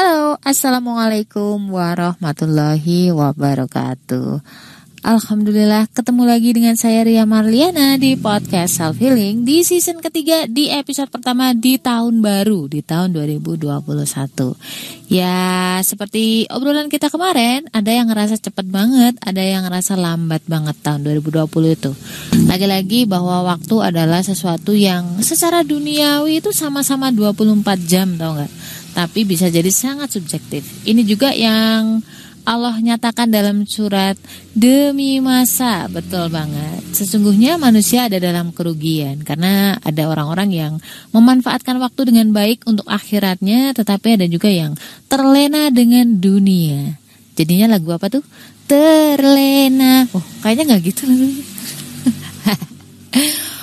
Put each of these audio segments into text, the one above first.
Halo, Assalamualaikum warahmatullahi wabarakatuh. Alhamdulillah ketemu lagi dengan saya Ria Marliana di podcast Self Healing di season ketiga di episode pertama di tahun baru di tahun 2021 Ya seperti obrolan kita kemarin ada yang ngerasa cepet banget ada yang ngerasa lambat banget tahun 2020 itu. Lagi-lagi bahwa waktu adalah sesuatu yang secara duniawi itu sama-sama 24 jam tau gak Tapi bisa jadi sangat subjektif. Ini juga yang Allah nyatakan dalam surat demi masa. Betul banget. Sesungguhnya manusia ada dalam kerugian karena ada orang-orang yang memanfaatkan waktu dengan baik untuk akhiratnya tetapi ada juga yang terlena dengan dunia. Jadinya lagu apa tuh? Terlena. Oh kayaknya nggak gitu.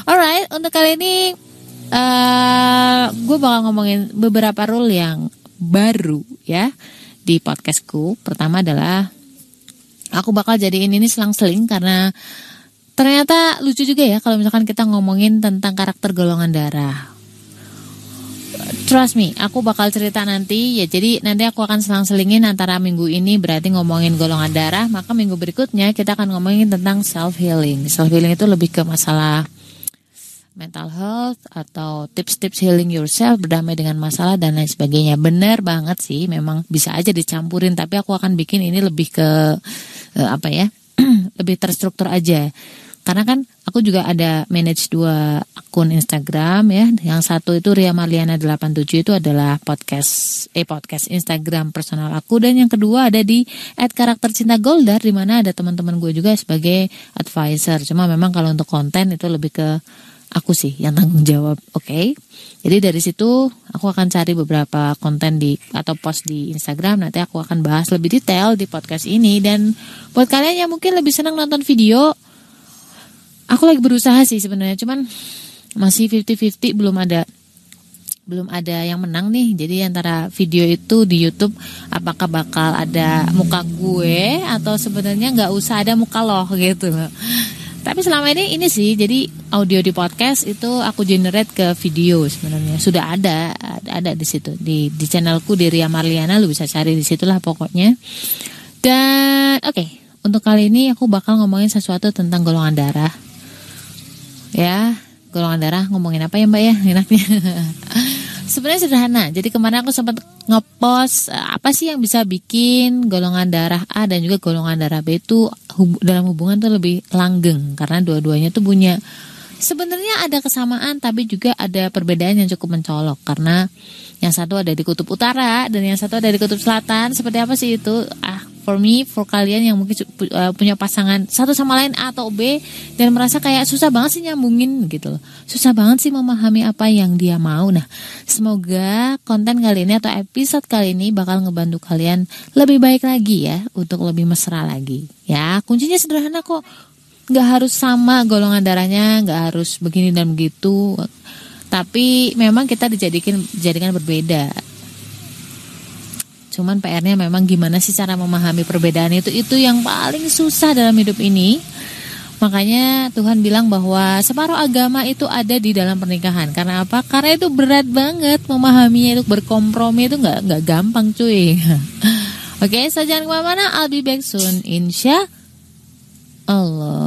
Alright untuk kali ini uh, eh, gue bakal ngomongin beberapa rule yang baru ya di podcastku. Pertama adalah aku bakal jadiin ini selang-seling karena ternyata lucu juga ya kalau misalkan kita ngomongin tentang karakter golongan darah. Trust me, aku bakal cerita nanti ya. Jadi nanti aku akan selang-selingin antara minggu ini berarti ngomongin golongan darah, maka minggu berikutnya kita akan ngomongin tentang self healing. Self healing itu lebih ke masalah mental health atau tips-tips healing yourself, berdamai dengan masalah dan lain sebagainya. Benar banget sih, memang bisa aja dicampurin, tapi aku akan bikin ini lebih ke uh, apa ya? lebih terstruktur aja. Karena kan aku juga ada manage dua akun Instagram ya. Yang satu itu Ria Marliana 87 itu adalah podcast eh podcast Instagram personal aku dan yang kedua ada di @karakter cinta Goldar di mana ada teman-teman gue juga sebagai advisor. Cuma memang kalau untuk konten itu lebih ke aku sih yang tanggung jawab. Oke. Okay? Jadi dari situ aku akan cari beberapa konten di atau post di Instagram nanti aku akan bahas lebih detail di podcast ini dan buat kalian yang mungkin lebih senang nonton video aku lagi berusaha sih sebenarnya cuman masih 50-50 belum ada belum ada yang menang nih. Jadi antara video itu di YouTube apakah bakal ada muka gue atau sebenarnya nggak usah ada muka loh gitu loh. Tapi selama ini ini sih jadi audio di podcast itu aku generate ke video sebenarnya sudah ada ada, di situ di di channelku di Ria Marliana lu bisa cari di situlah pokoknya. Dan oke okay, untuk kali ini aku bakal ngomongin sesuatu tentang golongan darah. Ya golongan darah ngomongin apa ya mbak ya enaknya. sebenarnya sederhana. Jadi kemarin aku sempat ngepost eh, apa sih yang bisa bikin golongan darah A dan juga golongan darah B itu hub dalam hubungan tuh lebih langgeng karena dua-duanya tuh punya sebenarnya ada kesamaan tapi juga ada perbedaan yang cukup mencolok karena yang satu ada di kutub utara dan yang satu ada di kutub selatan. Seperti apa sih itu? For me, for kalian yang mungkin uh, punya pasangan satu sama lain A atau B dan merasa kayak susah banget sih nyambungin gitu loh. Susah banget sih memahami apa yang dia mau. Nah, semoga konten kali ini atau episode kali ini bakal ngebantu kalian lebih baik lagi ya untuk lebih mesra lagi. Ya, kuncinya sederhana kok. Gak harus sama golongan darahnya, gak harus begini dan begitu. Tapi memang kita dijadikan dijadikan berbeda Cuman PR-nya memang gimana sih cara memahami perbedaan itu itu yang paling susah dalam hidup ini. Makanya Tuhan bilang bahwa separuh agama itu ada di dalam pernikahan. Karena apa? Karena itu berat banget memahaminya itu berkompromi itu nggak nggak gampang cuy. Oke, okay, so jangan ke mana-mana. I'll be back soon. Insya Allah.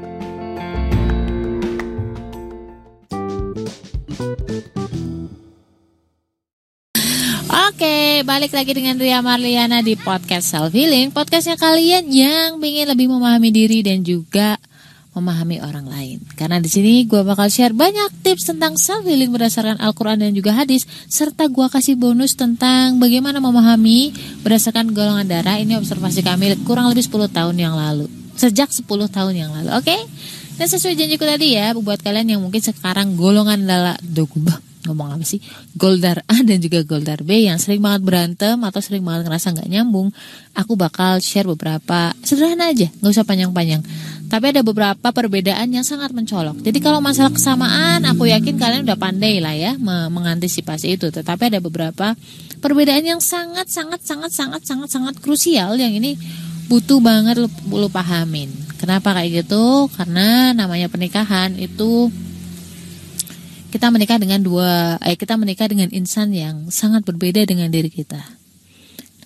Balik lagi dengan Ria Marliana di podcast Self Healing. Podcastnya kalian yang ingin lebih memahami diri dan juga memahami orang lain. Karena di sini gue bakal share banyak tips tentang self healing berdasarkan Al-Quran dan juga hadis, serta gue kasih bonus tentang bagaimana memahami berdasarkan golongan darah. Ini observasi kami kurang lebih 10 tahun yang lalu. Sejak 10 tahun yang lalu, oke? Okay? Dan sesuai janjiku tadi ya, buat kalian yang mungkin sekarang golongan darah, ngomong apa sih? Goldar A dan juga Goldar B yang sering banget berantem atau sering banget ngerasa nggak nyambung aku bakal share beberapa sederhana aja nggak usah panjang-panjang. Tapi ada beberapa perbedaan yang sangat mencolok. Jadi kalau masalah kesamaan aku yakin kalian udah pandai lah ya mengantisipasi itu. Tetapi ada beberapa perbedaan yang sangat sangat sangat sangat sangat sangat krusial yang ini butuh banget lu, lu pahamin. Kenapa kayak gitu? Karena namanya pernikahan itu kita menikah dengan dua eh kita menikah dengan insan yang sangat berbeda dengan diri kita.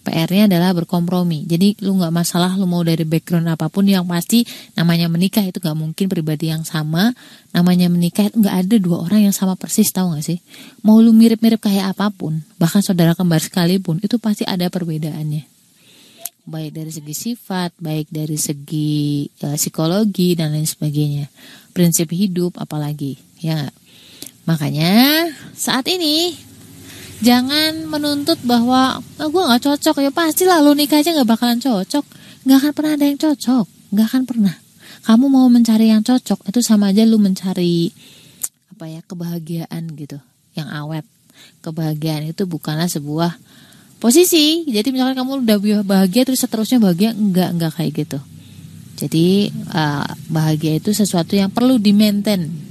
PR-nya adalah berkompromi. Jadi lu nggak masalah lu mau dari background apa pun yang pasti namanya menikah itu nggak mungkin pribadi yang sama. Namanya menikah nggak ada dua orang yang sama persis tahu nggak sih? Mau lu mirip-mirip kayak apa pun, bahkan saudara kembar sekalipun itu pasti ada perbedaannya. Baik dari segi sifat, baik dari segi uh, psikologi dan lain sebagainya. Prinsip hidup apalagi, ya? Makanya saat ini jangan menuntut bahwa oh, gue nggak cocok. Ya pasti lah lu nikah aja nggak bakalan cocok. Nggak akan pernah ada yang cocok. Nggak akan pernah. Kamu mau mencari yang cocok itu sama aja lu mencari apa ya kebahagiaan gitu yang awet. Kebahagiaan itu bukanlah sebuah posisi. Jadi misalkan kamu udah bahagia terus seterusnya bahagia enggak enggak kayak gitu. Jadi uh, bahagia itu sesuatu yang perlu di maintain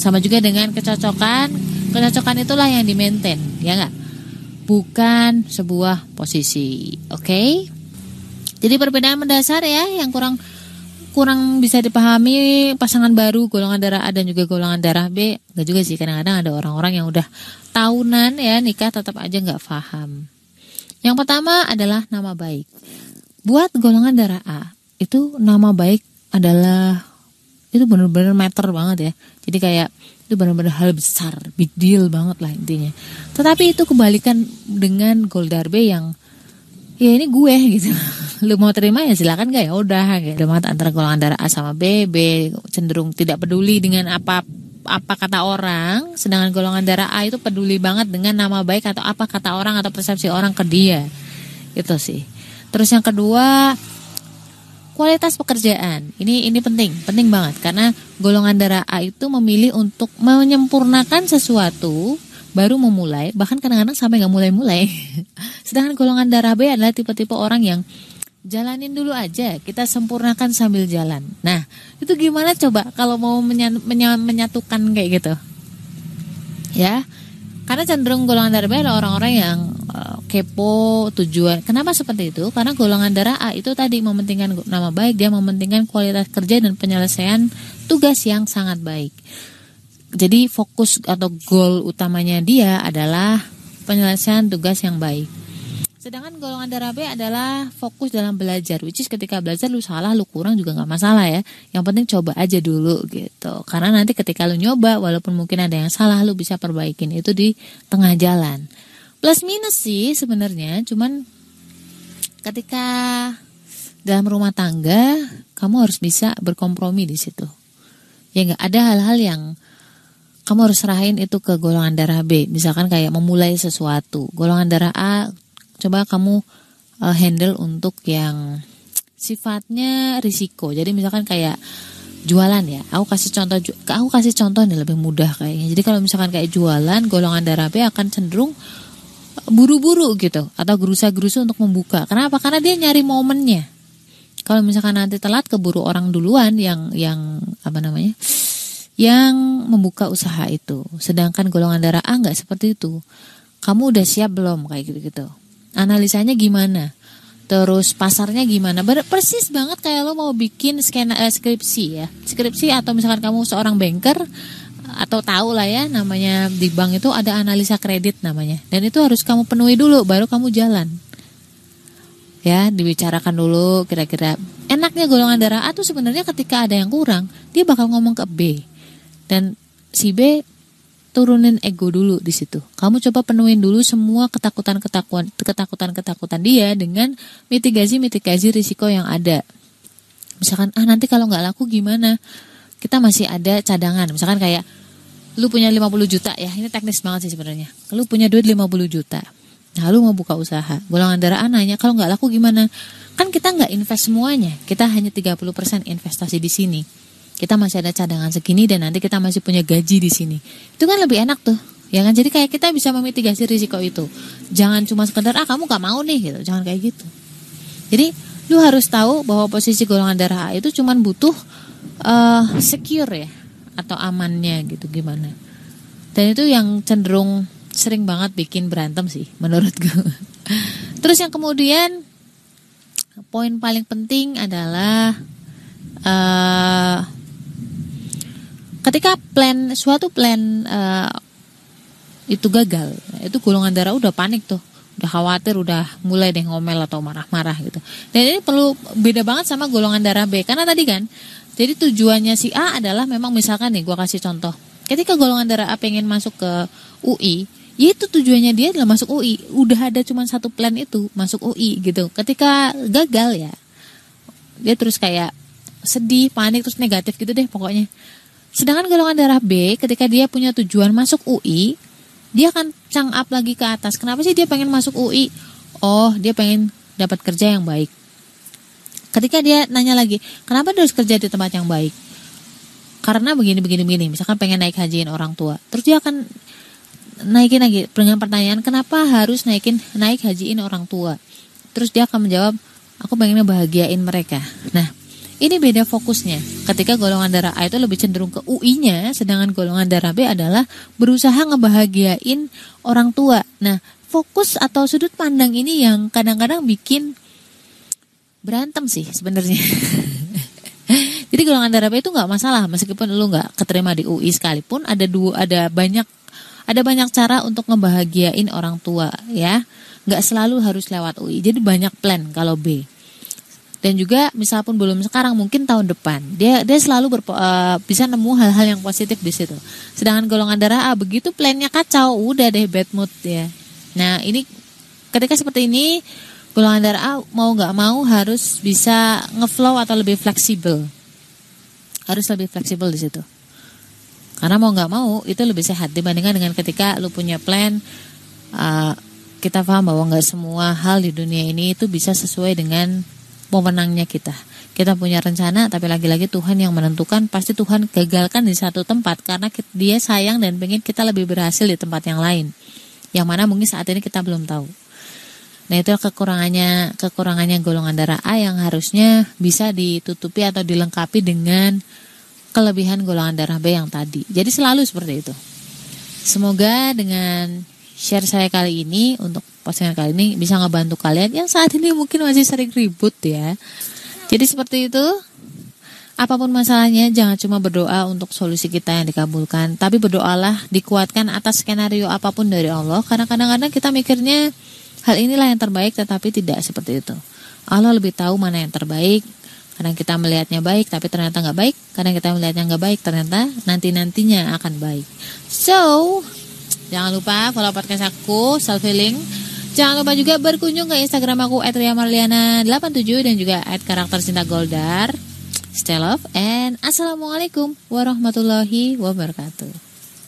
sama juga dengan kecocokan. Kecocokan itulah yang di maintain, ya nggak? Bukan sebuah posisi. Oke? Okay? Jadi perbedaan mendasar ya yang kurang kurang bisa dipahami pasangan baru golongan darah A dan juga golongan darah B nggak juga sih kadang-kadang ada orang-orang yang udah tahunan ya nikah tetap aja nggak paham yang pertama adalah nama baik buat golongan darah A itu nama baik adalah itu benar-benar meter banget ya jadi kayak itu benar-benar hal besar big deal banget lah intinya. Tetapi itu kebalikan dengan Goldarbe yang ya ini gue gitu. Lu mau terima ya silakan gak ya udah gitu. Banget antara golongan darah A sama B B cenderung tidak peduli dengan apa apa kata orang sedangkan golongan darah A itu peduli banget dengan nama baik atau apa kata orang atau persepsi orang ke dia. Itu sih. Terus yang kedua kualitas pekerjaan. Ini ini penting penting banget. Karena golongan darah A itu memilih untuk menyempurnakan sesuatu baru memulai bahkan kadang-kadang sampai nggak mulai-mulai. Sedangkan golongan darah B adalah tipe-tipe orang yang jalanin dulu aja kita sempurnakan sambil jalan. Nah itu gimana coba kalau mau menyatukan kayak gitu? Ya karena cenderung golongan darah B adalah orang-orang yang kepo tujuan. Kenapa seperti itu? Karena golongan darah A itu tadi mementingkan nama baik, dia mementingkan kualitas kerja dan penyelesaian tugas yang sangat baik. Jadi fokus atau goal utamanya dia adalah penyelesaian tugas yang baik. Sedangkan golongan darah B adalah fokus dalam belajar, which is ketika belajar lu salah, lu kurang juga nggak masalah ya. Yang penting coba aja dulu gitu. Karena nanti ketika lu nyoba, walaupun mungkin ada yang salah, lu bisa perbaikin itu di tengah jalan plus minus sih sebenarnya cuman ketika dalam rumah tangga kamu harus bisa berkompromi di situ. Ya nggak? Ada hal-hal yang kamu harus serahin itu ke golongan darah B. Misalkan kayak memulai sesuatu. Golongan darah A coba kamu uh, handle untuk yang sifatnya risiko. Jadi misalkan kayak jualan ya. Aku kasih contoh aku kasih contoh nih lebih mudah kayaknya. Jadi kalau misalkan kayak jualan golongan darah B akan cenderung buru-buru gitu atau gerusa-gerusu untuk membuka. Kenapa? Karena dia nyari momennya. Kalau misalkan nanti telat keburu orang duluan yang yang apa namanya? yang membuka usaha itu. Sedangkan golongan darah A nggak seperti itu. Kamu udah siap belum kayak gitu-gitu. Analisanya gimana? Terus pasarnya gimana? Persis banget kayak lo mau bikin skena eh, skripsi ya. Skripsi atau misalkan kamu seorang banker atau tahu lah ya namanya di bank itu ada analisa kredit namanya dan itu harus kamu penuhi dulu baru kamu jalan ya dibicarakan dulu kira-kira enaknya golongan darah A tuh sebenarnya ketika ada yang kurang dia bakal ngomong ke B dan si B turunin ego dulu di situ. Kamu coba penuhin dulu semua ketakutan-ketakutan ketakutan-ketakutan dia dengan mitigasi-mitigasi risiko yang ada. Misalkan ah nanti kalau nggak laku gimana? Kita masih ada cadangan. Misalkan kayak lu punya 50 juta ya. Ini teknis banget sih sebenarnya. Lu punya duit 50 juta. Nah lu mau buka usaha. Golongan darah anaknya kalau nggak laku gimana? Kan kita nggak invest semuanya. Kita hanya 30% investasi di sini. Kita masih ada cadangan segini dan nanti kita masih punya gaji di sini. Itu kan lebih enak tuh. Ya kan? Jadi kayak kita bisa memitigasi risiko itu. Jangan cuma sekedar ah kamu gak mau nih gitu. Jangan kayak gitu. Jadi lu harus tahu bahwa posisi golongan darah A itu cuma butuh uh, secure ya atau amannya gitu gimana. Dan itu yang cenderung sering banget bikin berantem sih menurut gue. Terus yang kemudian poin paling penting adalah uh, ketika plan suatu plan uh, itu gagal itu golongan darah udah panik tuh udah khawatir udah mulai deh ngomel atau marah-marah gitu dan ini perlu beda banget sama golongan darah B karena tadi kan jadi tujuannya si A adalah memang misalkan nih gue kasih contoh ketika golongan darah A pengen masuk ke UI ya itu tujuannya dia adalah masuk UI udah ada cuma satu plan itu masuk UI gitu ketika gagal ya dia terus kayak sedih panik terus negatif gitu deh pokoknya Sedangkan golongan darah B ketika dia punya tujuan masuk UI, dia akan cang up lagi ke atas. Kenapa sih dia pengen masuk UI? Oh, dia pengen dapat kerja yang baik. Ketika dia nanya lagi, kenapa dia harus kerja di tempat yang baik? Karena begini begini begini. Misalkan pengen naik hajiin orang tua, terus dia akan naikin lagi dengan pertanyaan, kenapa harus naikin naik hajiin orang tua? Terus dia akan menjawab, aku pengen bahagiain mereka. Nah, ini beda fokusnya. Ketika golongan darah A itu lebih cenderung ke UI-nya, sedangkan golongan darah B adalah berusaha ngebahagiain orang tua. Nah, fokus atau sudut pandang ini yang kadang-kadang bikin berantem sih sebenarnya. Jadi golongan darah B itu nggak masalah meskipun lu nggak keterima di UI sekalipun ada dua ada banyak ada banyak cara untuk ngebahagiain orang tua ya. Nggak selalu harus lewat UI. Jadi banyak plan kalau B dan juga misal pun belum sekarang mungkin tahun depan dia dia selalu berpo, uh, bisa nemu hal-hal yang positif di situ sedangkan golongan darah A begitu plannya kacau udah deh bad mood ya nah ini ketika seperti ini golongan darah A mau nggak mau harus bisa ngeflow atau lebih fleksibel harus lebih fleksibel di situ karena mau nggak mau itu lebih sehat dibandingkan dengan ketika lu punya plan uh, kita paham bahwa nggak semua hal di dunia ini itu bisa sesuai dengan pemenangnya kita. Kita punya rencana tapi lagi-lagi Tuhan yang menentukan pasti Tuhan gagalkan di satu tempat karena dia sayang dan pengen kita lebih berhasil di tempat yang lain. Yang mana mungkin saat ini kita belum tahu. Nah itu kekurangannya kekurangannya golongan darah A yang harusnya bisa ditutupi atau dilengkapi dengan kelebihan golongan darah B yang tadi. Jadi selalu seperti itu. Semoga dengan share saya kali ini untuk postingan kali ini bisa ngebantu kalian yang saat ini mungkin masih sering ribut ya. Jadi seperti itu. Apa pun masalahnya jangan cuma berdoa untuk solusi kita yang dikabulkan, tapi berdoalah dikuatkan atas skenario apa pun dari Allah karena kadang-kadang kita mikirnya hal inilah yang terbaik tetapi tidak seperti itu. Allah lebih tahu mana yang terbaik. Kadang kita melihatnya baik tapi ternyata nggak baik. Kadang kita melihatnya nggak baik ternyata nanti-nantinya akan baik. So, jangan lupa follow podcast aku, self healing Jangan lupa juga berkunjung ke Instagram aku @riamarliana87 dan juga @karaktercintagoldar. Stay love and assalamualaikum warahmatullahi wabarakatuh.